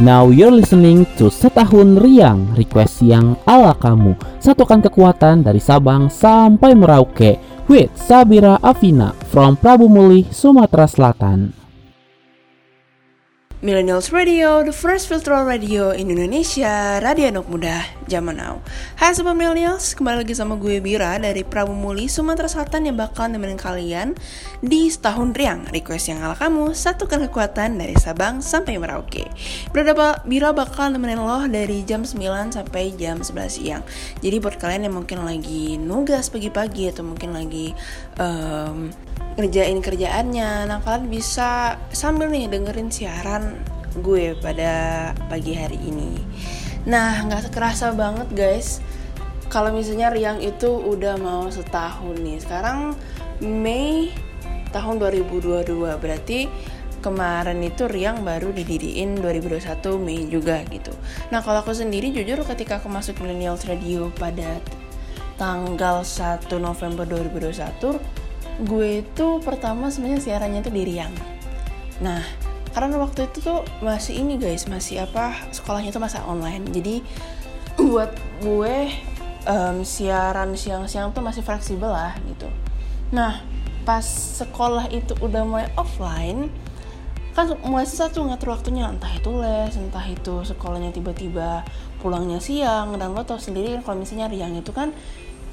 Now you're listening to Setahun Riang, request yang ala kamu. Satukan kekuatan dari Sabang sampai Merauke with Sabira Avina from Prabu Muli, Sumatera Selatan. Millennials Radio, the first virtual radio in Indonesia, radio anak muda zaman now. Hai Sobat Millennials, kembali lagi sama gue Bira dari Prabu Muli, Sumatera Selatan yang bakal nemenin kalian di setahun riang. Request yang ala kamu, satukan kekuatan dari Sabang sampai Merauke. Bira, Bira bakal nemenin lo dari jam 9 sampai jam 11 siang. Jadi buat kalian yang mungkin lagi nugas pagi-pagi atau mungkin lagi um, ngerjain kerjaannya. Nah kalian bisa sambil nih dengerin siaran gue pada pagi hari ini. Nah nggak kerasa banget guys. Kalau misalnya Riang itu udah mau setahun nih. Sekarang Mei tahun 2022 berarti kemarin itu Riang baru didiriin 2021 Mei juga gitu. Nah kalau aku sendiri jujur ketika aku masuk Millennials Radio pada tanggal 1 November 2021 gue itu pertama sebenarnya siarannya tuh di Riang. Nah, karena waktu itu tuh masih ini guys, masih apa sekolahnya tuh masa online. Jadi buat gue um, siaran siang-siang tuh masih fleksibel lah gitu. Nah, pas sekolah itu udah mulai offline, kan mulai satu ngatur waktunya entah itu les, entah itu sekolahnya tiba-tiba pulangnya siang dan lo tau sendiri kan kalau misalnya Riang itu kan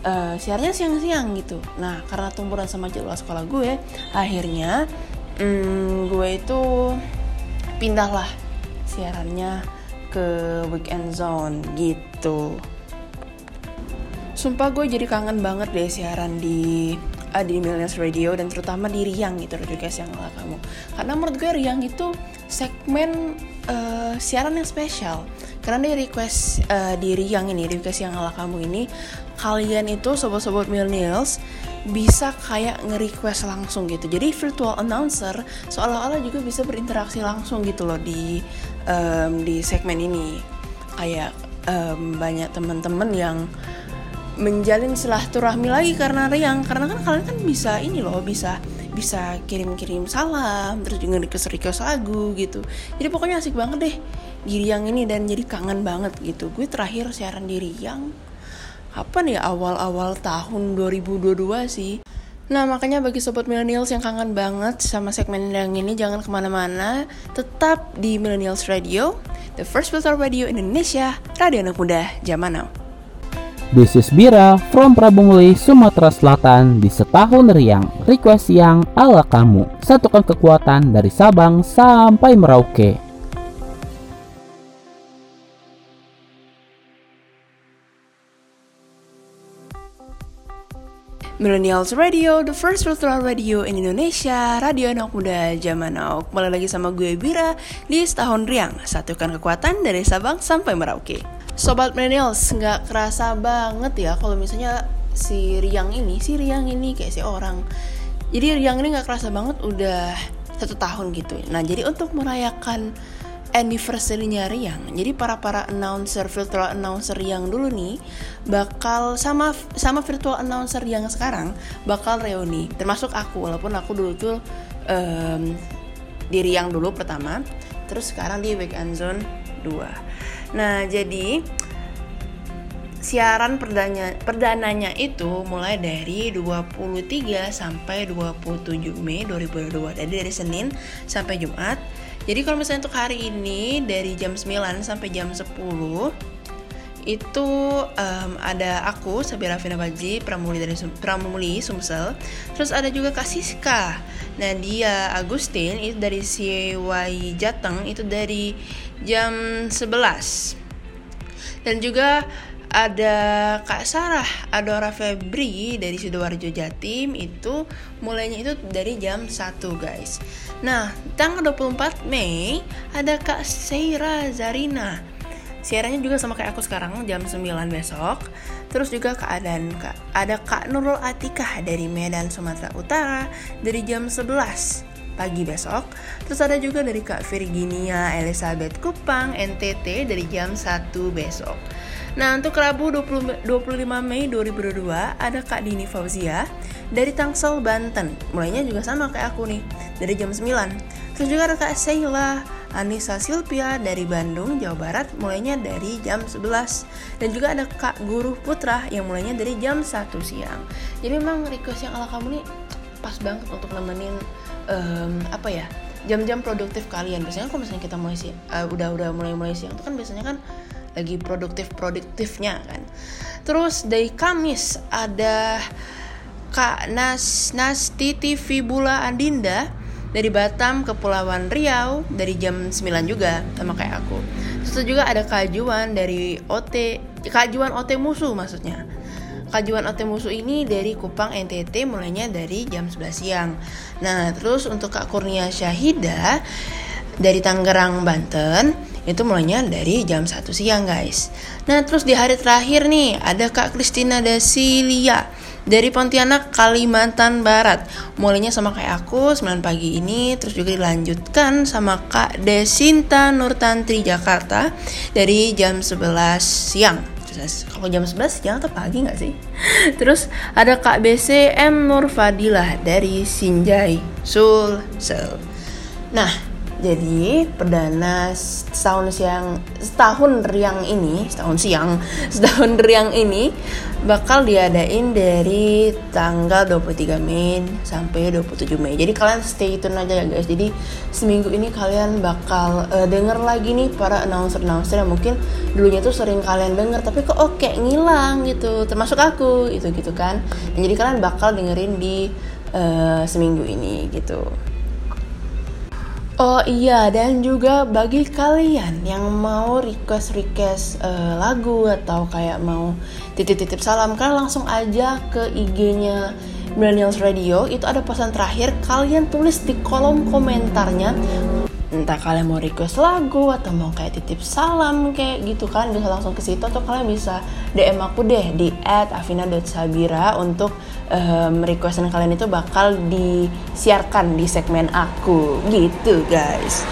uh, siarnya siang-siang gitu. Nah karena tumburan sama jadwal sekolah gue akhirnya hmm, gue itu pindah lah siarannya ke weekend zone gitu. Sumpah gue jadi kangen banget deh siaran di uh, di Millennials Radio dan terutama di Riang gitu guys yang ala kamu. Karena menurut gue Riang itu segmen uh, siaran yang spesial. Karena di request uh, di Riang ini request yang ala kamu ini kalian itu sobat-sobat millennials bisa kayak nge-request langsung gitu. Jadi virtual announcer seolah-olah juga bisa berinteraksi langsung gitu loh di um, di segmen ini. Kayak um, banyak teman-teman yang menjalin silaturahmi lagi karena riang karena kan kalian kan bisa ini loh bisa bisa kirim-kirim salam terus juga request request lagu gitu jadi pokoknya asik banget deh di Riang ini dan jadi kangen banget gitu gue terakhir siaran di Riang apa nih awal-awal tahun 2022 sih? Nah makanya bagi sobat millennials yang kangen banget sama segmen yang ini jangan ke mana-mana. Tetap di Millennials Radio The first filter radio Indonesia Radio anak muda zaman now. This is Bira from Prabumuli, Sumatera Selatan di setahun riang. Request yang ala kamu. Satukan kekuatan dari Sabang sampai Merauke Millennials Radio, the first virtual radio in Indonesia, radio anak muda zaman now. Kembali lagi sama gue Bira di setahun riang, satukan kekuatan dari Sabang sampai Merauke. Sobat Millennials, nggak kerasa banget ya kalau misalnya si Riang ini, si Riang ini kayak si orang. Jadi Riang ini nggak kerasa banget udah satu tahun gitu. Nah jadi untuk merayakan anniversary-nya Riang. Jadi para para announcer virtual announcer yang dulu nih bakal sama sama virtual announcer yang sekarang bakal reuni. Termasuk aku walaupun aku dulu tuh um, di Riang dulu pertama, terus sekarang di Weekend Zone 2. Nah, jadi siaran perdana, perdananya itu mulai dari 23 sampai 27 Mei 2022. Jadi dari Senin sampai Jumat jadi kalau misalnya untuk hari ini dari jam 9 sampai jam 10 itu um, ada aku Sabira Vina Baji Pramuli dari Pramuli Sumsel. Terus ada juga Kak Siska. Nadia Agustin itu dari CY Jateng itu dari jam 11 dan juga ada Kak Sarah Adora Febri dari Sidoarjo Jatim itu mulainya itu dari jam 1 guys Nah tanggal 24 Mei ada Kak Seira Zarina Siarannya juga sama kayak aku sekarang jam 9 besok Terus juga keadaan Kak ada Kak Nurul Atikah dari Medan Sumatera Utara dari jam 11 pagi besok. Terus ada juga dari Kak Virginia Elizabeth Kupang NTT dari jam 1 besok. Nah untuk Rabu 20, 25 Mei 2022 ada Kak Dini Fauzia dari Tangsel, Banten. Mulainya juga sama kayak aku nih, dari jam 9. Terus juga ada Kak Sheila Anissa Silvia dari Bandung, Jawa Barat mulainya dari jam 11 dan juga ada Kak Guru Putra yang mulainya dari jam 1 siang. Jadi memang request yang ala kamu nih pas banget untuk nemenin um, apa ya jam-jam produktif kalian. Biasanya kalau misalnya kita mulai sih uh, udah udah mulai mulai siang itu kan biasanya kan lagi produktif produktifnya kan. Terus dari Kamis ada Kak Nas Nastiti Fibula Andinda dari Batam ke Pulauan Riau dari jam 9 juga sama kayak aku. Terus juga ada kajuan dari OT kajuan OT musuh maksudnya. Kajuan OT musuh ini dari Kupang NTT mulainya dari jam 11 siang. Nah, terus untuk Kak Kurnia Syahida dari Tangerang Banten itu mulainya dari jam 1 siang guys. Nah terus di hari terakhir nih ada Kak Kristina Dasilia dari Pontianak, Kalimantan Barat. Mulainya sama kayak aku 9 pagi ini, terus juga dilanjutkan sama Kak Desinta Nurtantri Jakarta dari jam 11 siang. Kalau jam 11 siang atau pagi nggak sih? Terus ada Kak BCM Nur Fadilah dari Sinjai, Sulsel. Nah, jadi perdana setahun siang setahun riang ini, setahun siang, setahun riang ini bakal diadain dari tanggal 23 Mei sampai 27 Mei. Jadi kalian stay tune aja ya guys. Jadi seminggu ini kalian bakal uh, denger lagi nih para announcer-announcer yang mungkin dulunya tuh sering kalian denger tapi kok oke okay, ngilang gitu. Termasuk aku itu gitu kan. Dan jadi kalian bakal dengerin di uh, seminggu ini gitu. Oh iya, dan juga bagi kalian yang mau request-request uh, lagu atau kayak mau titip-titip salam, kalian langsung aja ke IG-nya Millennials Radio. Itu ada pesan terakhir, kalian tulis di kolom komentarnya entah kalian mau request lagu atau mau kayak titip salam kayak gitu kan bisa langsung ke situ atau kalian bisa DM aku deh di @afina.sabira untuk um, requestan kalian itu bakal disiarkan di segmen aku gitu guys.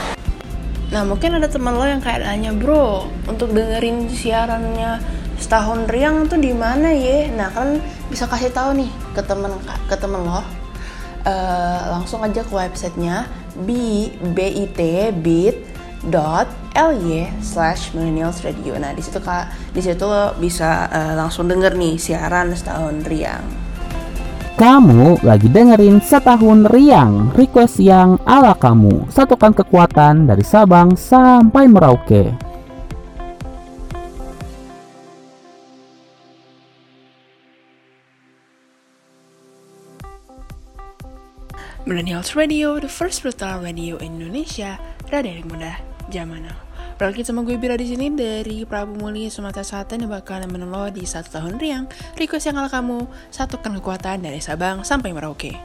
Nah mungkin ada teman lo yang kayak nanya bro untuk dengerin siarannya setahun riang tuh di mana ya? Nah kan bisa kasih tahu nih ke temen ke temen lo uh, langsung aja ke websitenya b b i t bit dot ly slash millennials radio. Nah di situ kak di situ lo bisa uh, langsung denger nih siaran setahun riang. Kamu lagi dengerin setahun riang request yang ala kamu. Satukan kekuatan dari Sabang sampai Merauke. Millennials Radio, the first brutal radio in Indonesia, radio yang mudah, zaman now. Balik sama gue Bira di sini dari Prabu Muli Sumatera Selatan yang bakal nemenin di satu tahun riang. Request yang ala kamu, satukan kekuatan dari Sabang sampai Merauke.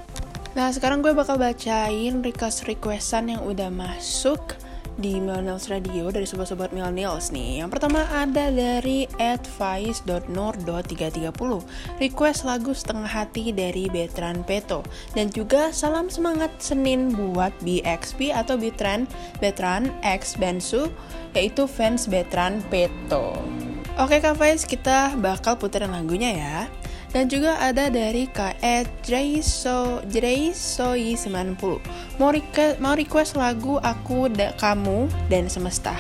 Nah sekarang gue bakal bacain request-requestan yang udah masuk di Millennials Radio dari sobat-sobat Millennials nih. Yang pertama ada dari advice.nur.330 Request lagu setengah hati dari Betran Peto. Dan juga salam semangat Senin buat BXP atau Betran Betran X Bensu Yaitu fans Betran Peto. Oke Kak Faiz, kita bakal puterin lagunya ya dan juga ada dari KE Jraiso Jraisoi 90 mau request, mau request lagu aku da, kamu dan semesta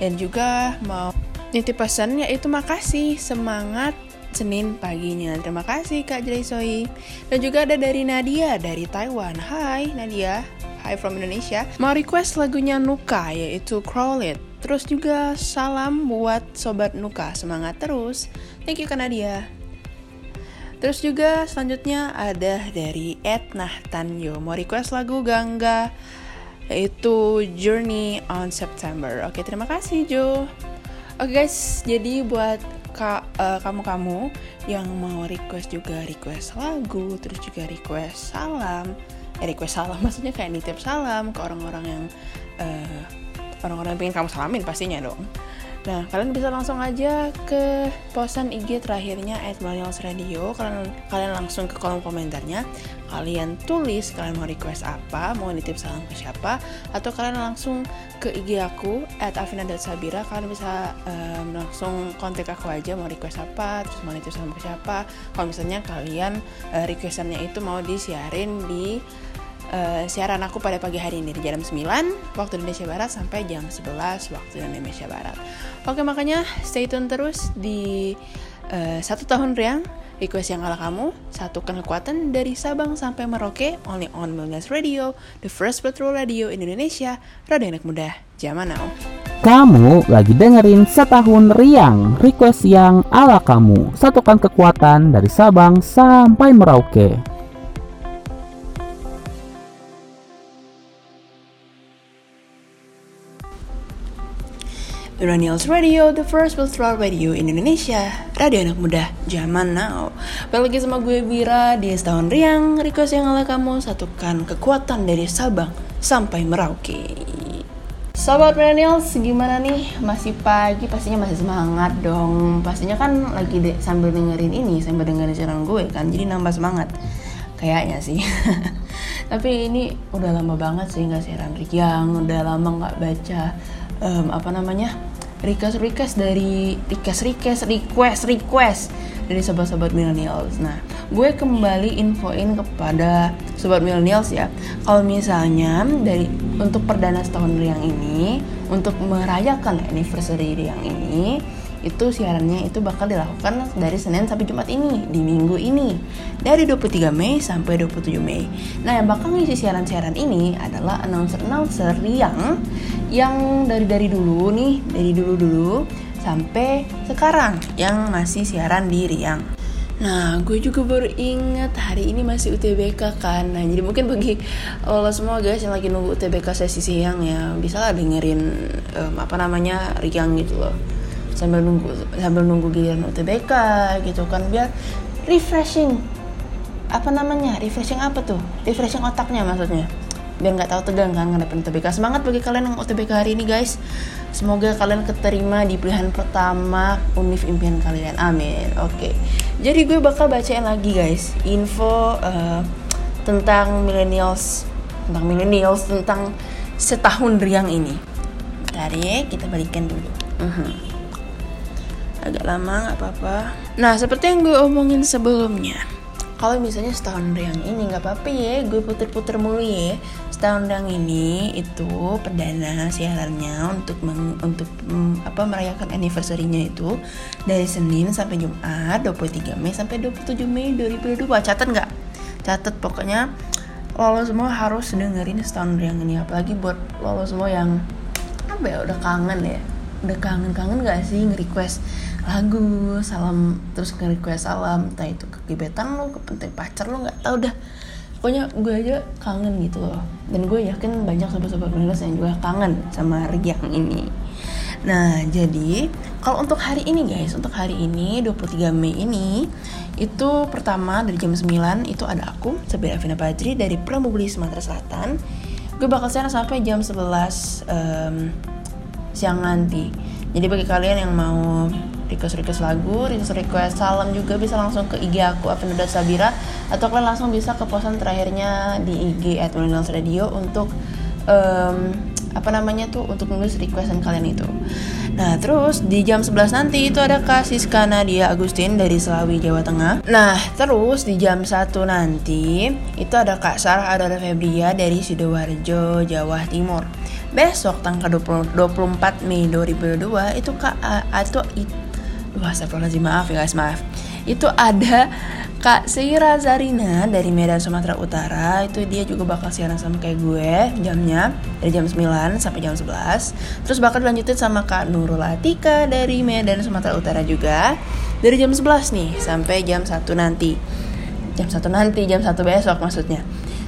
dan juga mau nitip pesan yaitu makasih semangat Senin paginya. Terima kasih Kak Jraisoi. Dan juga ada dari Nadia dari Taiwan. Hai Nadia, hi from Indonesia. Mau request lagunya Nuka yaitu Crawl It. Terus juga salam buat sobat Nuka, semangat terus. Thank you Kak Nadia. Terus juga selanjutnya ada dari Etnah Tanyo mau request lagu Gangga yaitu Journey on September. Oke, terima kasih Jo. Oke guys, jadi buat uh, kamu-kamu yang mau request juga request lagu, terus juga request salam, eh request salam maksudnya kayak nitip salam ke orang-orang yang uh, orang-orang yang pengen kamu salamin pastinya dong. Nah, kalian bisa langsung aja ke posan IG terakhirnya at. Kalian, kalian langsung ke kolom komentarnya. Kalian tulis kalian mau request apa, mau nitip salam ke siapa, atau kalian langsung ke IG aku at Sabira. Kalian bisa um, langsung kontak aku aja mau request apa, terus mau nitip salam ke siapa. Kalau misalnya kalian uh, requestannya itu mau disiarin di uh, siaran aku pada pagi hari ini di jam 9 waktu Indonesia Barat sampai jam 11 waktu Indonesia Barat. Oke makanya stay tune terus di uh, satu tahun riang request yang ala kamu satukan kekuatan dari Sabang sampai Merauke only on Millennials Radio, the first petrol radio in Indonesia, radio anak muda zaman now. Kamu lagi dengerin setahun riang request yang ala kamu satukan kekuatan dari Sabang sampai Merauke. Millennials Radio, the first virtual radio in Indonesia. Radio anak muda, zaman now. Balik sama gue Bira di setahun riang. Request yang ala kamu satukan kekuatan dari Sabang sampai Merauke. Sobat Millennials, gimana nih? Masih pagi, pastinya masih semangat dong. Pastinya kan lagi de sambil dengerin ini, sambil dengerin siaran gue kan Jadi nambah semangat. Kayaknya sih. Tapi ini udah lama banget sih nggak siaran riang Udah lama nggak baca um, apa namanya request request dari request request request request dari sobat-sobat millennials. Nah, gue kembali infoin kepada sobat millennials ya, kalau misalnya dari untuk perdana setahun yang ini, untuk merayakan anniversary yang ini, itu siarannya itu bakal dilakukan dari Senin sampai Jumat ini di minggu ini dari 23 Mei sampai 27 Mei. Nah yang bakal ngisi siaran-siaran ini adalah announcer-announcer yang yang dari dari dulu nih dari dulu dulu sampai sekarang yang masih siaran di Riang. Nah, gue juga baru inget hari ini masih UTBK kan. Nah, jadi mungkin bagi lo semua guys yang lagi nunggu UTBK sesi siang ya, bisa lah dengerin um, apa namanya Riang gitu loh sambil nunggu sambil nunggu giliran UTBK gitu kan biar refreshing. Apa namanya? Refreshing apa tuh? Refreshing otaknya maksudnya. Biar nggak tahu tegang kan ngadepin UTBK semangat bagi kalian yang UTBK hari ini guys. Semoga kalian keterima di pilihan pertama univ impian kalian. Amin. Oke. Okay. jadi gue bakal bacain lagi guys info uh, tentang millennials tentang millennials tentang setahun riang ini. Tadi kita balikan dulu. Uh mhm. -huh agak lama nggak apa-apa. Nah seperti yang gue omongin sebelumnya kalau misalnya setahun yang ini nggak apa-apa ya gue puter-puter mulu ya. Setahun yang ini itu perdana siarannya untuk meng, untuk mm, apa merayakan anniversary-nya itu dari Senin sampai Jumat 23 Mei sampai 27 Mei 2022 catat nggak? Catat pokoknya lo semua harus dengerin setahun yang ini. Apalagi buat lo semua yang apa ya udah kangen ya. Udah kangen-kangen gak sih nge-request lagu salam terus nge-request salam entah itu ke gebetan lo ke penting pacar lo nggak tau dah. Pokoknya gue aja kangen gitu loh. Dan gue yakin banyak sobat-sobat milenials yang juga kangen sama Riang ini. Nah jadi kalau untuk hari ini guys untuk hari ini 23 Mei ini itu pertama dari jam 9 itu ada aku Sabira Vina Pajri dari Pramubli Sumatera Selatan. Gue bakal siaran sampai jam 11 um, siang nanti. Jadi bagi kalian yang mau request request lagu, request request salam juga bisa langsung ke IG aku Avinda Sabira atau kalian langsung bisa ke posan terakhirnya di IG at Radio untuk um, apa namanya tuh untuk nulis requestan kalian itu. Nah terus di jam 11 nanti itu ada Kak Siska Nadia Agustin dari Selawi Jawa Tengah. Nah terus di jam 1 nanti itu ada Kak Sarah Adara Febria dari Sidoarjo Jawa Timur besok tanggal 20, 24 Mei 2022 itu kak itu itu wah astagfirullahaladzim maaf ya guys maaf. Itu ada Kak Seira Zarina dari Medan Sumatera Utara. Itu dia juga bakal siaran sama kayak gue jamnya dari jam 9 sampai jam 11 terus bakal dilanjutin sama Kak Nurul Atika dari Medan Sumatera Utara juga dari jam 11 nih sampai jam 1 nanti. Jam 1 nanti jam 1 besok maksudnya.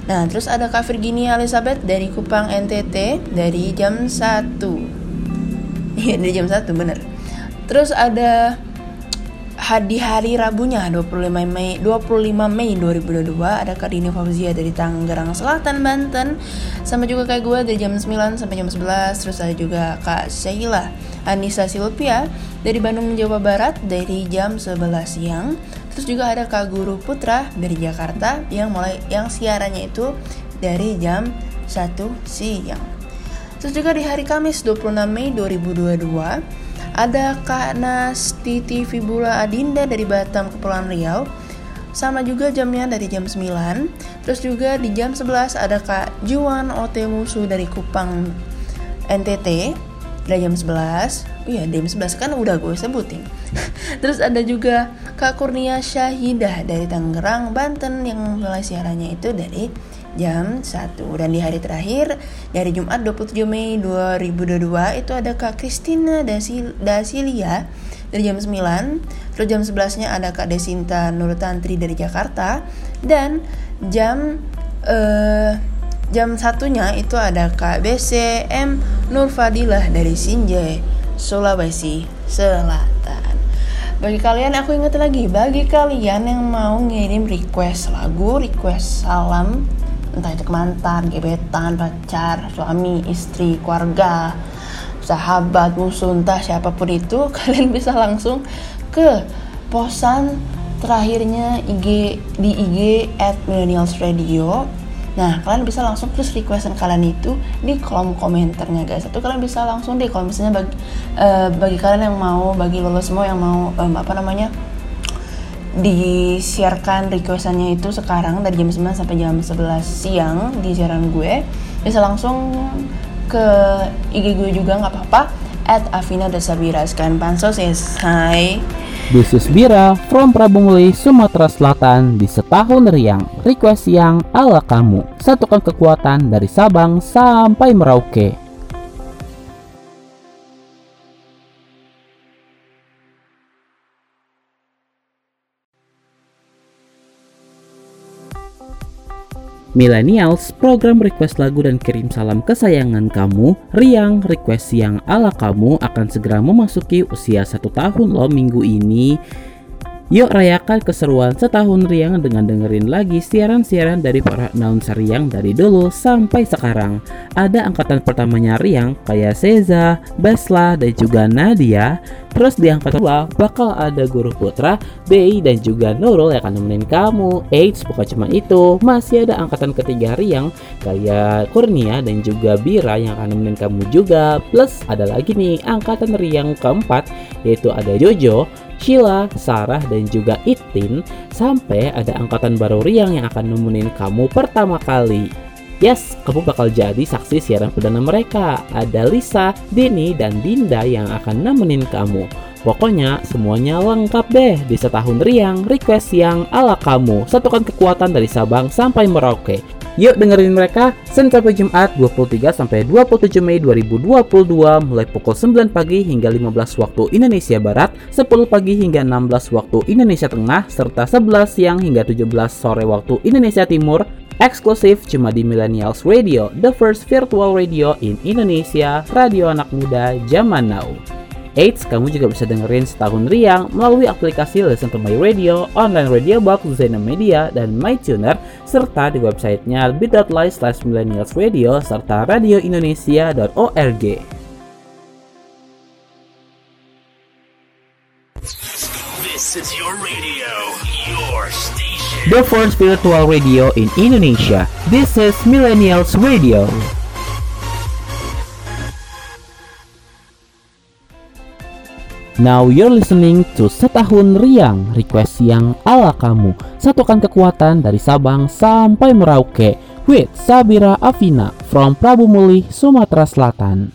Nah, terus ada Kak Virginia Elizabeth dari Kupang NTT dari jam 1. Iya, dari jam 1 bener. Terus ada di hari Rabunya 25 Mei 25 Mei 2022 ada Kak Dini Fauzia dari Tangerang Selatan Banten. Sama juga kayak gue dari jam 9 sampai jam 11 terus ada juga Kak Sheila Anissa Silvia dari Bandung Jawa Barat dari jam 11 siang. Terus juga ada Kak Guru Putra dari Jakarta yang mulai yang siarannya itu dari jam 1 siang. Terus juga di hari Kamis 26 Mei 2022 ada Kak Nasti TV Bula Adinda dari Batam Kepulauan Riau. Sama juga jamnya dari jam 9 terus juga di jam 11 ada Kak Juan OT Musuh dari Kupang NTT dari jam 11 oh iya jam 11 kan udah gue sebutin. Terus ada juga Kak Kurnia Syahidah dari Tangerang Banten yang mulai siarannya itu dari jam 1 dan di hari terakhir dari Jumat 27 Mei 2022 itu ada Kak Kristina Dasil Dasilia dari jam 9 terus jam 11 nya ada Kak Desinta Nurtantri dari Jakarta. Dan jam uh, jam satunya itu ada Kak BCM Nur Fadilah dari Sinjai Sulawesi Selatan. Bagi kalian aku ingat lagi bagi kalian yang mau ngirim request lagu request salam entah itu mantan, gebetan, pacar, suami, istri, keluarga sahabat, musuh, entah siapa pun itu, kalian bisa langsung ke posan terakhirnya IG di IG at Millennials Radio. Nah, kalian bisa langsung tulis requestan kalian itu di kolom komentarnya guys. Atau kalian bisa langsung di kalau misalnya bagi uh, bagi kalian yang mau, bagi lo semua yang mau um, apa namanya disiarkan requestannya itu sekarang dari jam 9 sampai jam 11 siang di siaran gue bisa langsung ke IG gue juga nggak apa-apa. At Avina Desabira sekian pansos yes hi This is Bira from Prabungli, Sumatera Selatan. Di setahun riang request yang ala kamu. Satukan kekuatan dari Sabang sampai Merauke Millennials, program request lagu dan kirim salam kesayangan kamu, Riang Request yang ala kamu akan segera memasuki usia satu tahun loh minggu ini. Yuk rayakan keseruan setahun Riang dengan dengerin lagi siaran-siaran dari para announcer Riang dari dulu sampai sekarang. Ada angkatan pertamanya Riang kayak Seza, Besla, dan juga Nadia. Terus di angkatan kedua bakal ada Guru Putra, Bei, dan juga Nurul yang akan nemenin kamu. Eits, bukan cuma itu, masih ada angkatan ketiga Riang kayak Kurnia dan juga Bira yang akan nemenin kamu juga. Plus ada lagi nih angkatan Riang keempat yaitu ada Jojo, Sheila, Sarah, dan juga Itin sampai ada angkatan baru Riang yang akan nemenin kamu pertama kali. Yes, kamu bakal jadi saksi siaran perdana mereka. Ada Lisa, Dini, dan Dinda yang akan nemenin kamu. Pokoknya semuanya lengkap deh di setahun riang, request yang ala kamu. Satukan kekuatan dari Sabang sampai Merauke. Yuk dengerin mereka Senin sampai Jumat 23 sampai 27 Mei 2022 mulai pukul 9 pagi hingga 15 waktu Indonesia Barat, 10 pagi hingga 16 waktu Indonesia Tengah, serta 11 siang hingga 17 sore waktu Indonesia Timur eksklusif cuma di Millennials Radio, the first virtual radio in Indonesia, radio anak muda zaman now. Eits, kamu juga bisa dengerin setahun riang melalui aplikasi Listen to My Radio, online radio box Zena Media, dan MyTuner, serta di websitenya bit.ly slash millennials radio, serta radioindonesia.org. This is your radio, your station. The first virtual radio in Indonesia. This is Millennials Radio. Now you're listening to Setahun Riang, request yang ala kamu. Satukan kekuatan dari Sabang sampai Merauke with Sabira Afina from Prabu Muli, Sumatera Selatan.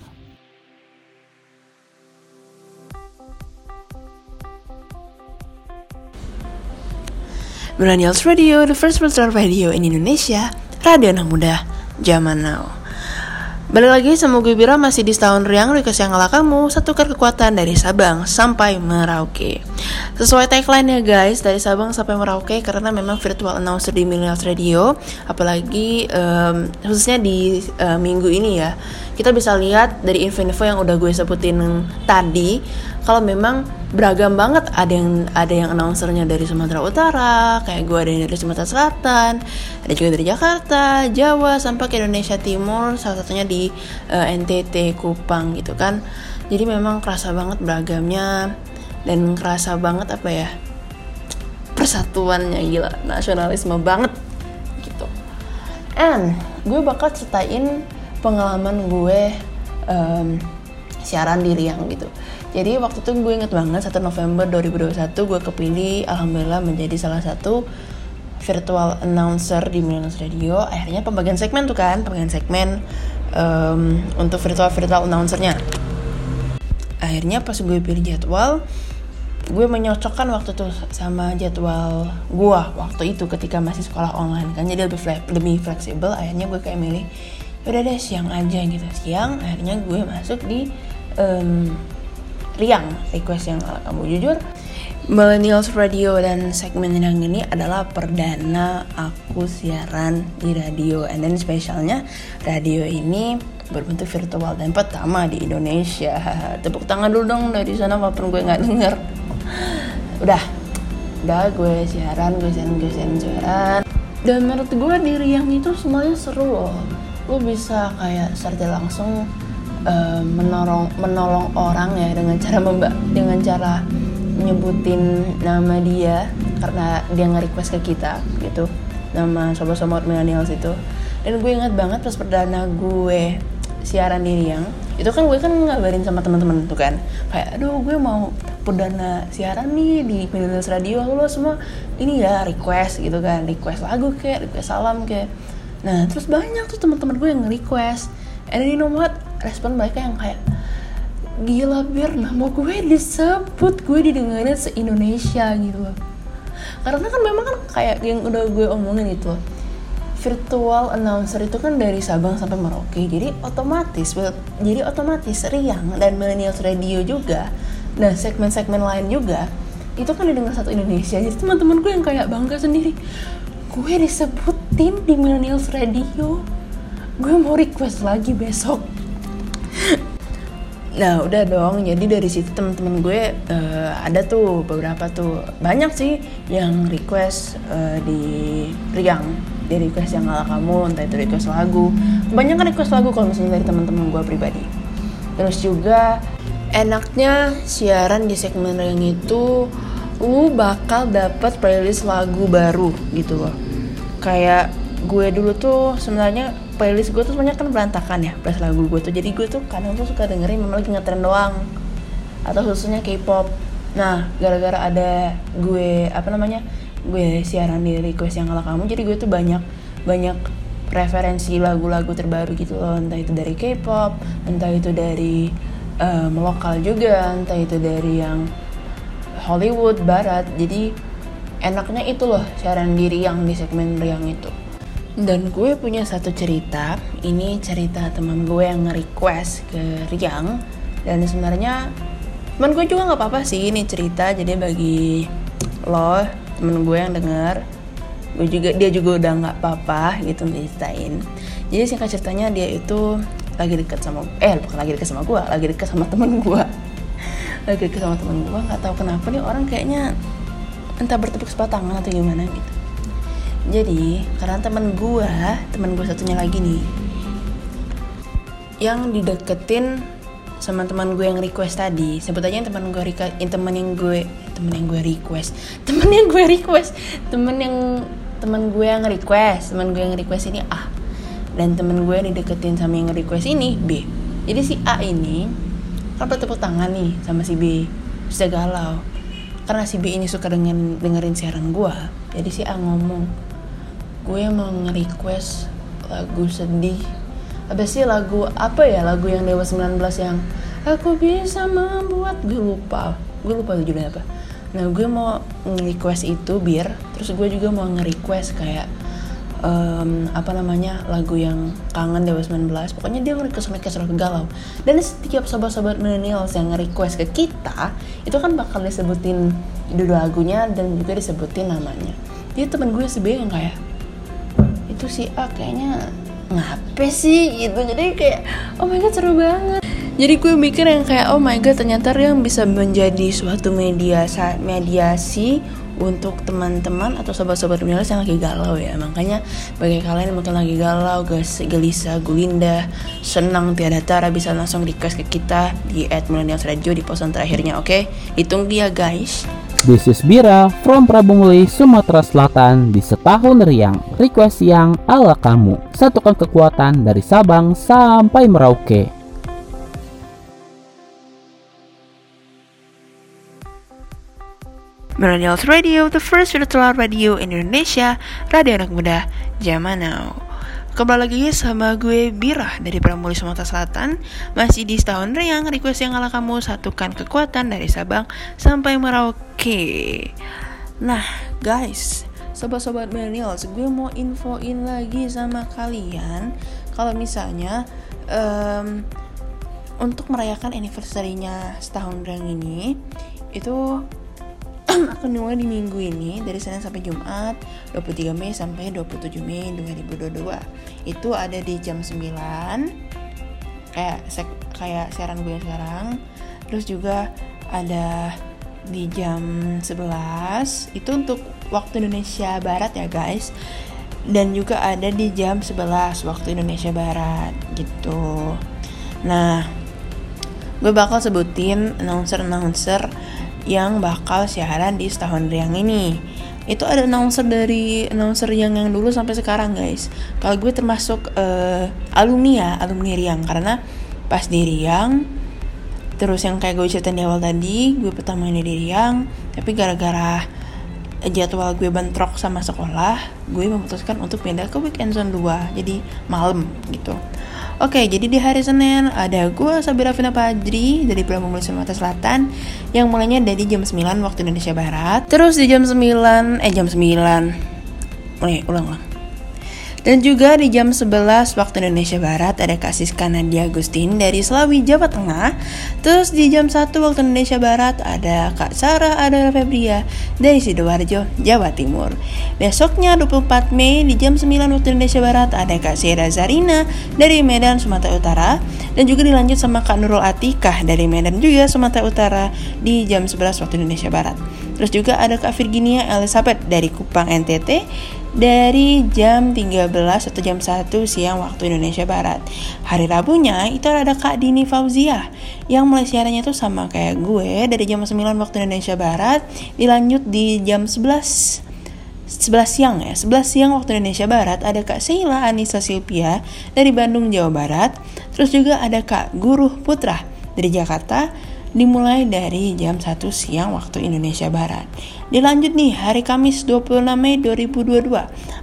Millennials Radio, the first virtual radio in Indonesia, radio anak muda, zaman now. Balik lagi sama gue Bira masih di setahun riang request yang ala kamu. Satukan kekuatan dari Sabang sampai Merauke. Sesuai tagline ya guys Dari Sabang sampai Merauke Karena memang virtual announcer di Millennials Radio Apalagi um, khususnya di uh, minggu ini ya. Kita bisa lihat dari info-info yang udah gue sebutin tadi Kalau memang beragam banget ada yang ada yang announcernya dari Sumatera Utara kayak gue ada yang dari Sumatera Selatan ada juga dari Jakarta Jawa sampai ke Indonesia Timur salah satunya di uh, eh, NTT Kupang gitu kan. Jadi memang kerasa banget beragamnya dan kerasa banget apa ya persatuannya gila nasionalisme banget gitu. And gue bakal ceritain pengalaman gue um, siaran di Riang gitu jadi waktu itu gue inget banget 1 November 2021 gue kepilih alhamdulillah menjadi salah satu virtual announcer di Millennials Radio. Akhirnya pembagian segmen tuh kan pembagian segmen um, untuk virtual virtual announcernya. Akhirnya pas gue pilih jadwal gue menyocokkan waktu tuh sama jadwal gue waktu itu ketika masih sekolah online kan. Jadi lebih fle lebih fleksibel akhirnya gue kayak milih udah deh siang aja gitu. Siang akhirnya gue masuk di um, Riang request yang ala kamu jujur. Millennials Radio dan segmen yang ini adalah perdana aku siaran di radio. And then spesialnya radio ini berbentuk virtual dan pertama di Indonesia. Tepuk tangan dulu dong dari sana walaupun gue nggak denger. Udah. Udah gue siaran gue siaran gue siaran siaran. Dan menurut gue di Riang itu semuanya seru loh. Lo bisa kayak secara langsung uh, menolong menolong orang ya dengan cara membak dengan cara nyebutin nama dia karena dia nge-request ke kita gitu. Nama sobat-sobat millennials itu. Dan gue ingat banget pas perdana gue siaran di Riang itu kan gue kan ngabarin sama teman-teman tuh kan. Kayak aduh gue mau perdana siaran nih di Millennials Radio lo semua. Ini ya request gitu kan. Request lagu kayak request salam kayak nah terus banyak tuh teman-teman gue yang request and you know what respon mereka yang kayak gila bir nama gue disebut gue didengarin se Indonesia gitu loh karena kan memang kan kayak yang udah gue omongin itu virtual announcer itu kan dari Sabang sampai Merauke jadi otomatis jadi otomatis Riang dan Millennials Radio juga Nah segmen-segmen lain juga itu kan didengar satu Indonesia. Jadi teman-teman gue yang kayak bangga sendiri. Gue disebutin di Millennials Radio. Gue mau request lagi besok. Nah udah dong, jadi dari situ teman-teman gue uh, ada tuh beberapa tuh banyak sih yang request uh, di Riang, di request yang ala kamu, entah itu request lagu. Banyak kan request lagu kalau misalnya dari teman-teman gue pribadi. Terus juga enaknya siaran di segmen yang itu lu bakal dapat playlist lagu baru gitu loh kayak gue dulu tuh sebenarnya playlist gue tuh sebenarnya kan berantakan ya playlist lagu gue tuh. Jadi gue tuh kadang tuh suka dengerin memang lagi ngetren doang. Atau khususnya K-pop. Nah gara-gara ada gue apa namanya gue siaran di request yang ala kamu jadi gue tuh banyak banyak referensi lagu-lagu terbaru gitu loh. Entah itu dari K-pop entah itu dari um, lokal juga entah itu dari yang Hollywood Barat. Jadi enaknya itu loh siaran diri yang di segmen Riang itu dan gue punya satu cerita. Ini cerita teman gue yang nge-request ke Riang. Dan sebenarnya teman gue juga nggak apa-apa sih ini cerita. Jadi bagi lo temen gue yang denger gue juga dia juga udah nggak apa-apa gitu ceritain. Jadi singkat ceritanya dia itu lagi deket sama eh bukan lagi deket sama gue lagi deket sama temen gue lagi deket sama temen gue nggak tahu kenapa nih orang kayaknya entah bertepuk sebelah tangan atau gimana gitu jadi karena temen gue temen gue satunya lagi nih yang dideketin sama teman gue yang request tadi. Sebut aja teman gue yang teman yang gue teman yang gue request. Teman yang gue request. Teman yang teman gue yang request. Teman gue yang request ini ah dan temen gue yang dideketin sama yang request ini B. Jadi si A ini kan bertepuk tangan nih sama si B. Bisa galau. Karena si B ini suka dengan dengerin siaran gue jadi si A ngomong gue mau nge-request lagu sedih. Apa sih lagu apa ya lagu yang Dewa 19 yang aku bisa membuat gue lupa. Gue lupa judulnya apa. Nah gue mau nge-request itu biar terus gue juga mau nge-request kayak um, apa namanya lagu yang kangen Dewa 19 pokoknya dia nge-request request lagu galau. Dan setiap sobat-sobat millennials yang nge-request ke kita itu kan bakal disebutin judul lagunya dan juga disebutin namanya. Jadi temen gue B yang kayak itu si A kayaknya ngapain sih? Gitu. Jadi kayak oh my god seru banget. Jadi gue mikir yang kayak oh my god ternyata yang bisa menjadi suatu media mediasi untuk teman-teman atau sobat-sobat milenials yang lagi galau ya makanya bagi kalian yang mungkin lagi galau guys gelisah gulinda senang tiada tara bisa langsung request ke kita di at millennials radio di posan terakhirnya oke okay? ditunggu ya guys This is Bira from Prabungli, Sumatera Selatan di setahun riang. Request yang ala kamu. Satukan kekuatan dari Sabang sampai Merauke. Millennials Radio, the first virtual radio in Indonesia, radio anak muda, zaman now. Kembali lagi sama gue Birah dari Pramuli Sumatera Selatan. Masih di setahun riang, request yang ala kamu satukan kekuatan dari Sabang sampai Merauke. Nah guys, sobat-sobat millennials, gue mau infoin lagi sama kalian. Kalau misalnya um, untuk merayakan anniversary-nya setahun riang ini Itu akan dimulai di minggu ini dari Senin sampai Jumat 23 Mei sampai 27 Mei 2022 itu ada di jam 9 kayak kayak siaran gue sekarang. Terus juga ada di jam 11 itu untuk waktu Indonesia Barat ya guys. Dan juga ada di jam 11 waktu Indonesia Barat gitu. Nah gue bakal sebutin announcer-announcer yang bakal siaran di setahun riang ini. Itu ada announcer dari announcer yang yang dulu sampai sekarang guys. Kalau gue termasuk uh, alumni ya alumni riang. Karena pas di riang terus yang kayak gue ceritain di awal tadi gue pertama ini di riang tapi gara-gara jadwal gue bentrok sama sekolah gue memutuskan untuk pindah ke weekend zone 2 jadi malam gitu Oke, jadi di hari Senin ada gue Sabira Vina Padri dari Pramugari Sumatera Selatan yang mulainya dari jam 9 waktu Indonesia Barat. Terus di jam 9, eh jam 9. Mulai ulang-ulang. Dan juga di jam 11 waktu Indonesia Barat ada Kak Siska Nadia Agustin dari Selawi, Jawa Tengah. Terus di jam 1 waktu Indonesia Barat ada Kak Sarah Adela Febria dari Sidoarjo, Jawa Timur. Besoknya 24 Mei di jam 9 waktu Indonesia Barat ada Kak Sierra Zarina dari Medan, Sumatera Utara. Dan juga dilanjut sama Kak Nurul Atikah dari Medan juga Sumatera Utara di jam 11 waktu Indonesia Barat. Terus juga ada Kak Virginia Elizabeth dari Kupang NTT dari jam 13 atau jam 1 siang waktu Indonesia Barat. Hari Rabunya itu ada Kak Dini Fauzia yang mulai siarannya tuh sama kayak gue dari jam 9 waktu Indonesia Barat dilanjut di jam 11 11 siang ya, 11 siang waktu Indonesia Barat ada Kak Sheila Anissa Silvia dari Bandung, Jawa Barat. Terus juga ada Kak Guru Putra dari Jakarta dimulai dari jam 1 siang waktu Indonesia Barat. Dilanjut nih hari Kamis 26 Mei 2022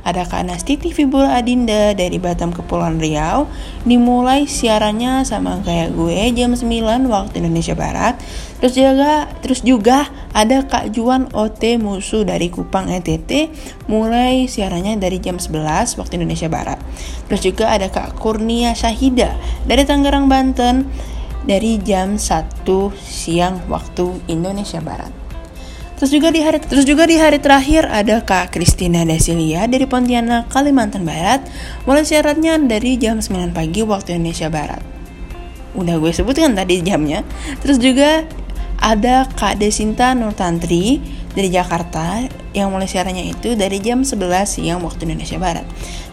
ada Kak Fibula Adinda dari Batam Kepulauan Riau? Dimulai siarannya sama kayak gue jam 9 waktu Indonesia Barat. Terus juga terus juga ada Kak Juan OT Musuh dari Kupang NTT mulai siarannya dari jam 11 waktu Indonesia Barat. Terus juga ada Kak Kurnia Syahida dari Tangerang Banten dari jam 1 siang waktu Indonesia Barat. Terus juga di hari terus juga di hari terakhir ada Kak Kristina Dasilia dari Pontianak, Kalimantan Barat. Mulai syaratnya dari jam 9 pagi waktu Indonesia Barat. Udah gue sebutkan tadi jamnya. Terus juga ada Kak Desinta Nurtantri dari Jakarta yang mulai siarannya itu dari jam 11 siang waktu Indonesia Barat.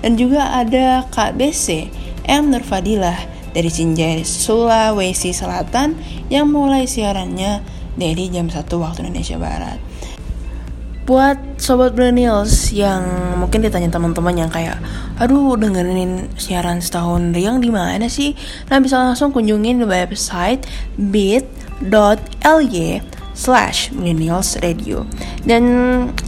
Dan juga ada Kak BC M Nurfadilah dari Sinjai Sulawesi Selatan yang mulai siarannya dari jam 1 waktu Indonesia Barat. Buat sobat millennials yang mungkin ditanya teman-teman yang kayak, aduh dengerin siaran setahun riang di mana sih? Nah bisa langsung kunjungin website bit.ly slash millennials radio. Dan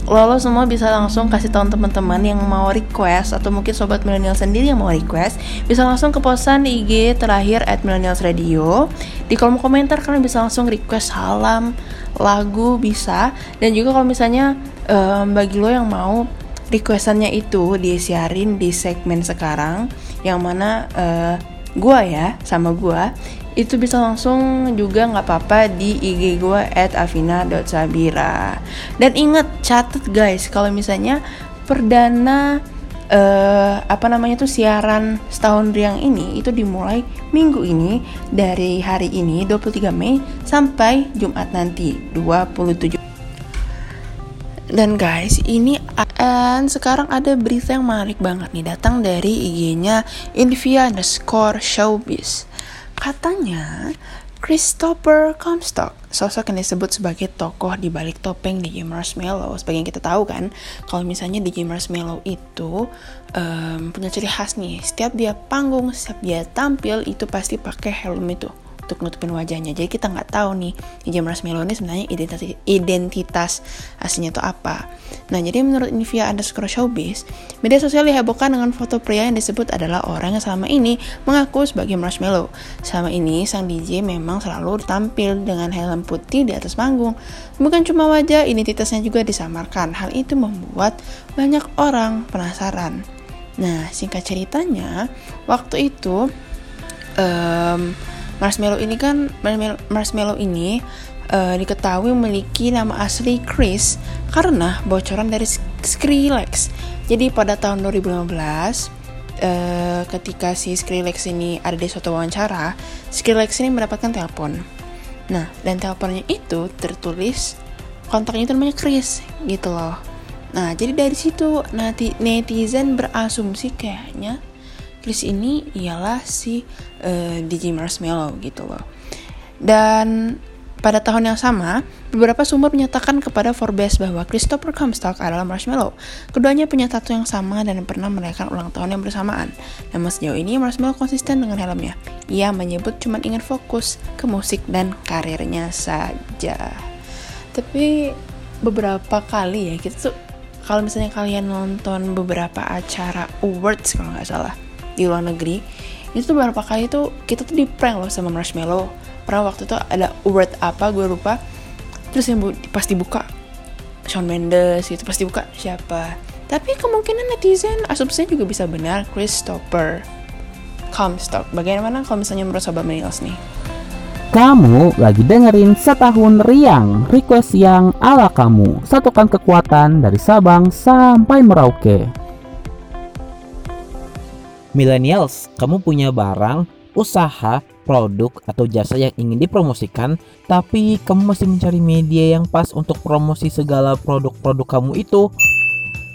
lo, semua bisa langsung kasih tahu teman-teman yang mau request atau mungkin sobat millennials sendiri yang mau request bisa langsung ke posan IG terakhir at millennials radio. Di kolom komentar kalian bisa langsung request salam lagu bisa. Dan juga kalau misalnya um, bagi lo yang mau requestannya itu disiarin di segmen sekarang yang mana uh, gua ya sama gua itu bisa langsung juga nggak apa-apa di IG gue at avina.sabira dan inget catat guys kalau misalnya perdana uh, apa namanya tuh siaran setahun riang ini itu dimulai minggu ini dari hari ini 23 Mei sampai Jumat nanti 27 dan guys, ini and sekarang ada berita yang menarik banget nih datang dari IG-nya Invia underscore showbiz. Katanya, Christopher Comstock, sosok yang disebut sebagai tokoh di balik topeng DJ Marshmallow. Sebagai yang kita tahu kan, kalau misalnya DJ Marshmallow itu um, punya ciri khas nih. Setiap dia panggung, setiap dia tampil itu pasti pakai helm itu. Untuk nutupin wajahnya. Jadi kita nggak tahu nih DJ Marshmello ini sebenarnya identitas identitas aslinya itu apa. Nah jadi menurut Nivia underscore showbiz, media sosial dihebohkan dengan foto pria yang disebut adalah orang yang selama ini mengaku sebagai Marshmello. Selama ini sang DJ memang selalu tampil dengan helm putih di atas panggung. Bukan cuma wajah, identitasnya juga disamarkan. Hal itu membuat banyak orang penasaran. Nah singkat ceritanya, waktu itu um, Marshmallow ini kan Marshmallow ini uh, diketahui memiliki nama asli Chris karena bocoran dari Skrillex. Jadi pada tahun 2015 uh, ketika si Skrillex ini ada di suatu wawancara, Skrillex ini mendapatkan telepon. Nah, dan teleponnya itu tertulis kontaknya itu namanya Chris gitu loh. Nah, jadi dari situ netizen berasumsi kayaknya Chris ini ialah si eh, DJ Marshmallow gitu loh. Dan pada tahun yang sama, beberapa sumber menyatakan kepada Forbes bahwa Christopher Comstock adalah Marshmallow. Keduanya punya tato yang sama dan pernah merayakan ulang tahun yang bersamaan. Namun sejauh ini Marshmallow konsisten dengan helmnya. Ia menyebut cuma ingin fokus ke musik dan karirnya saja. Tapi beberapa kali ya kita tuh kalau misalnya kalian nonton beberapa acara awards kalau nggak salah di luar negeri itu tuh beberapa kali tuh kita tuh di prank loh sama Marshmallow. Pernah waktu itu ada word apa gue lupa. Terus yang bu pas dibuka Shawn Mendes gitu pas dibuka siapa? Tapi kemungkinan netizen asumsinya juga bisa benar Christopher Comstock. Bagaimana kalau misalnya menurut sobat millennials nih? Kamu lagi dengerin setahun riang request yang ala kamu. Satukan kekuatan dari Sabang sampai Merauke Millennials, kamu punya barang, usaha, produk, atau jasa yang ingin dipromosikan, tapi kamu masih mencari media yang pas untuk promosi segala produk-produk kamu itu.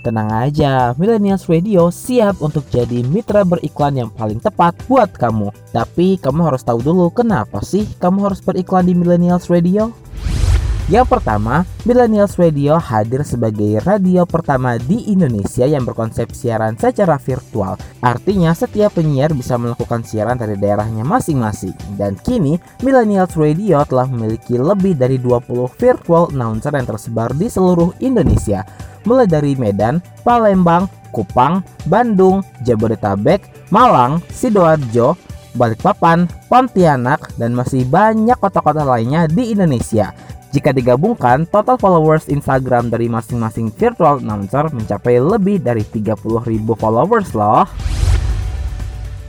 Tenang aja, Millennials Radio siap untuk jadi mitra beriklan yang paling tepat buat kamu. Tapi kamu harus tahu dulu kenapa sih kamu harus beriklan di Millennials Radio? Yang pertama, Millennials Radio hadir sebagai radio pertama di Indonesia yang berkonsep siaran secara virtual. Artinya setiap penyiar bisa melakukan siaran dari daerahnya masing-masing. Dan kini, Millennials Radio telah memiliki lebih dari 20 virtual announcer yang tersebar di seluruh Indonesia. Mulai dari Medan, Palembang, Kupang, Bandung, Jabodetabek, Malang, Sidoarjo, Balikpapan, Pontianak, dan masih banyak kota-kota lainnya di Indonesia. Jika digabungkan, total followers Instagram dari masing-masing virtual announcer mencapai lebih dari 30.000 followers loh.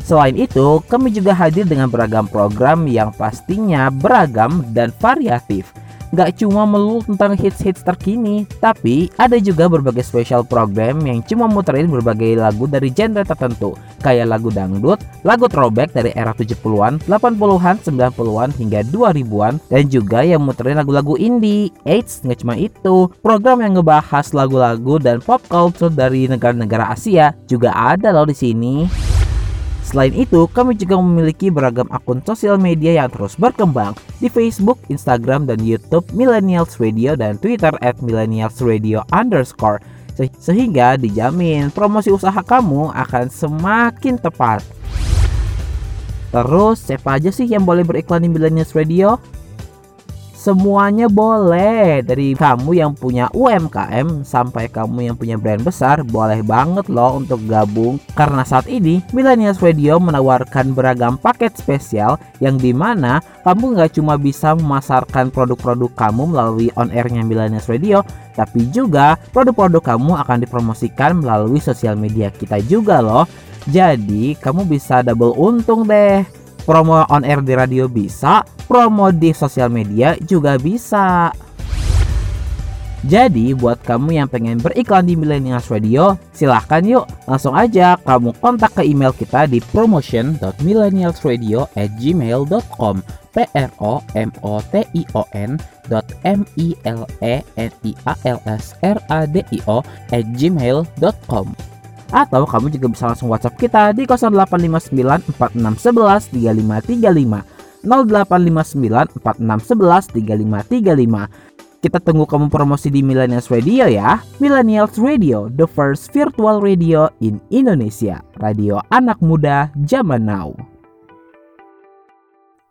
Selain itu, kami juga hadir dengan beragam program yang pastinya beragam dan variatif. Gak cuma melulu tentang hits-hits terkini, tapi ada juga berbagai special program yang cuma muterin berbagai lagu dari genre tertentu, kayak lagu dangdut, lagu throwback dari era 70-an, 80-an, 90-an hingga 2000-an, dan juga yang muterin lagu-lagu indie. Eits, nggak cuma itu, program yang ngebahas lagu-lagu dan pop culture dari negara-negara Asia juga ada loh di sini. Selain itu, kami juga memiliki beragam akun sosial media yang terus berkembang di Facebook, Instagram, dan YouTube Millennials Radio dan Twitter at Millennials Radio underscore sehingga dijamin promosi usaha kamu akan semakin tepat. Terus, siapa aja sih yang boleh beriklan di Millennials Radio? Semuanya boleh. Dari kamu yang punya UMKM Sampai kamu yang punya brand besar Boleh banget loh untuk gabung. Karena saat ini Millennials Radio menawarkan beragam paket spesial Yang di mana kamu nggak cuma bisa memasarkan produk-produk kamu melalui on airnya Millennials Radio Tapi juga produk-produk kamu akan dipromosikan melalui sosial media kita juga loh. Jadi kamu bisa double untung deh Promo on air di radio bisa, promo di sosial media juga bisa. Jadi buat kamu yang pengen beriklan di Millennials Radio, silahkan yuk langsung aja kamu kontak ke email kita di promotion.millennialsradio@gmail.com p r o m o t i o n m i l e n i a l s r a d i o at gmail.com atau kamu juga bisa langsung WhatsApp kita di 0859 4611 3535 0859 4611 3535 kita tunggu kamu promosi di Millennials Radio ya. Millennials Radio, the first virtual radio in Indonesia. Radio anak muda zaman now.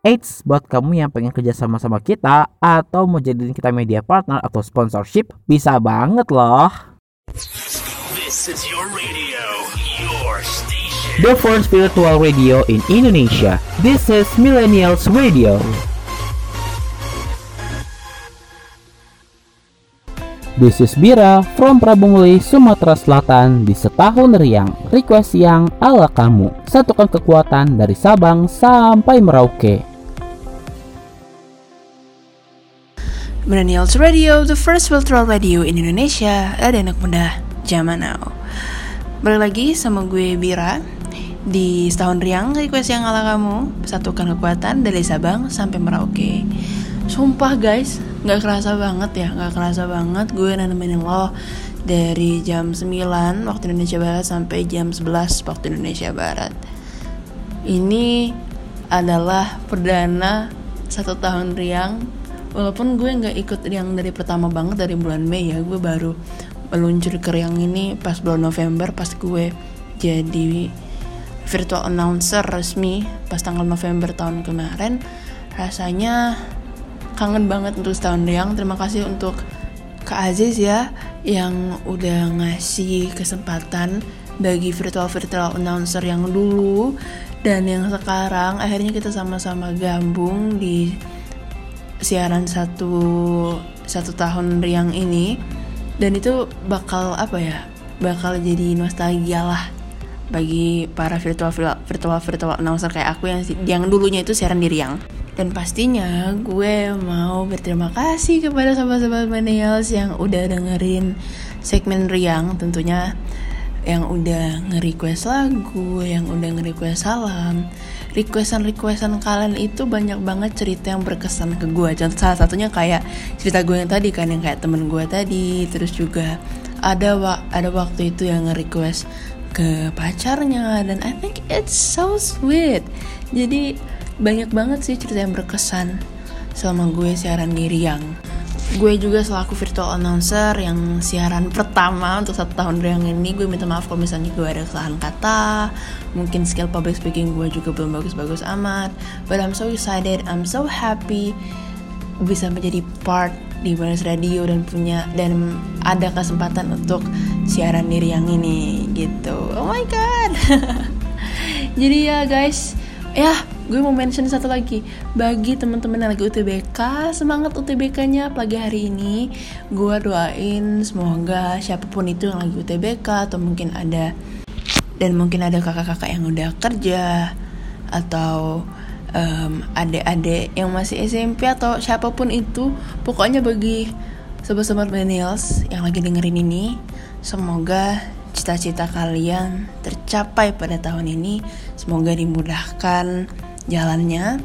Eits, buat kamu yang pengen kerja sama sama kita atau mau jadiin kita media partner atau sponsorship, bisa banget loh. This is your radio, your station. The first virtual radio in Indonesia. This is Millennials Radio. This is Bira from Prabungli, Sumatera Selatan di setahun riang. Request yang ala kamu. Satukan kekuatan dari Sabang sampai Merauke. Millennials Radio, the first virtual radio in Indonesia. Ada anak muda zaman now. Balik lagi sama gue Bira di setahun riang request yang ala kamu satukan kekuatan dari Sabang sampai Merauke. Sumpah guys, nggak kerasa banget ya, nggak kerasa banget gue nemenin lo dari jam 9 waktu Indonesia Barat sampai jam 11 waktu Indonesia Barat. Ini adalah perdana satu tahun riang walaupun gue nggak ikut riang dari pertama banget dari bulan Mei ya gue baru meluncur ke riang ini pas bulan November pas gue jadi virtual announcer resmi pas tanggal November tahun kemarin rasanya kangen banget untuk setahun riang terima kasih untuk Kak Aziz ya yang udah ngasih kesempatan bagi virtual-virtual announcer yang dulu dan yang sekarang. Akhirnya kita sama-sama gabung di siaran satu satu tahun riang ini dan itu bakal apa ya bakal jadi nostalgia lah bagi para virtual virtual virtual announcer kayak aku yang yang dulunya itu siaran di riang. Dan pastinya gue mau berterima kasih kepada sahabat-sahabat millennials yang udah dengerin segmen riang tentunya yang udah nge-request lagu, yang udah nge-request salam, requestan-requestan kalian itu banyak banget cerita yang berkesan ke gue contoh salah satunya kayak cerita gue yang tadi kan yang kayak temen gue tadi. Terus juga ada wa ada waktu itu yang nge-request ke pacarnya. Dan I think it's so sweet. Jadi banyak banget sih cerita yang berkesan selama gue siaran di Riang gue juga selaku virtual announcer yang siaran pertama untuk satu tahun yang ini gue minta maaf kalau misalnya gue ada kesalahan kata. Mungkin skill public speaking gue juga belum bagus-bagus amat. But I'm so excited I'm so happy bisa menjadi part di Bonus Radio dan punya dan ada kesempatan untuk siaran diri yang ini gitu. Oh my god. Jadi ya guys ya gue mau mention satu lagi. Bagi teman-teman yang lagi UTBK semangat UTBK-nya pagi hari ini gue doain semoga siapa pun itu yang lagi UTBK atau mungkin ada dan mungkin ada kakak-kakak yang udah kerja atau um, adik-adik yang masih SMP atau siapa pun itu. Pokoknya bagi sobat-sobat millennials yang lagi dengerin ini semoga cita-cita kalian tercapai pada tahun ini. Semoga dimudahkan jalannya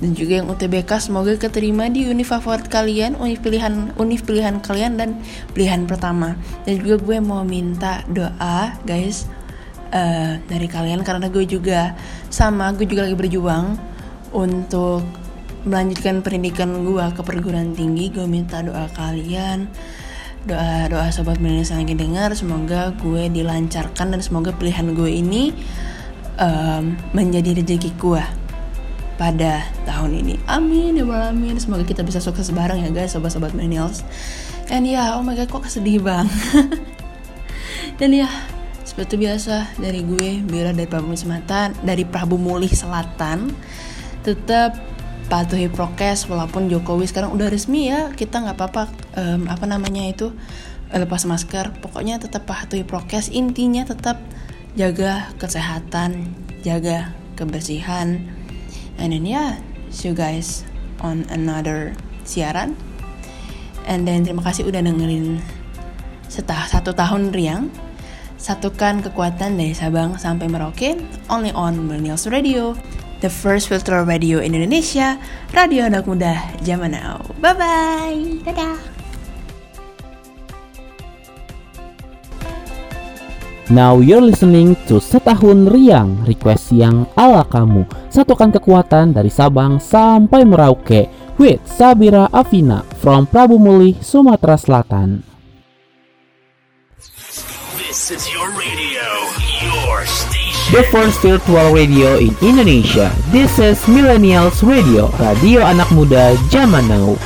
dan juga yang UTBK semoga keterima di univ favorit kalian, univ pilihan univ pilihan kalian dan pilihan pertama. Dan juga gue mau minta doa guys uh, dari kalian karena gue juga sama gue juga lagi berjuang untuk melanjutkan pendidikan gue ke perguruan tinggi. Gue minta doa kalian doa doa sobat milenial yang lagi dengar semoga gue dilancarkan dan semoga pilihan gue ini um, menjadi rezeki gue pada tahun ini. Amin ya amin. Semoga kita bisa sukses bareng ya guys, sobat-sobat millennials. And ya, yeah, oh my god, kok kesedih bang. Dan ya, seperti biasa dari gue, Bira dari Prabu Selatan, dari Prabu Mulih Selatan, tetap patuhi prokes walaupun Jokowi sekarang udah resmi ya kita nggak apa-apa um, apa namanya itu lepas masker pokoknya tetap patuhi prokes intinya tetap jaga kesehatan jaga kebersihan And then yeah, see you guys on another siaran. And then terima kasih udah dengerin setah satu tahun riang. Satukan kekuatan dari Sabang sampai Merauke, only on Millennials Radio, the first filter radio in Indonesia, radio anak muda zaman now. Bye bye, dadah. Now you're listening to Setahun Riang, request yang ala kamu. Satukan kekuatan dari Sabang sampai Merauke with Sabira Afina from Prabu Muli, Sumatera Selatan. This This is your radio, your station. The first virtual radio in Indonesia. This is Millennials Radio, radio anak muda zaman now.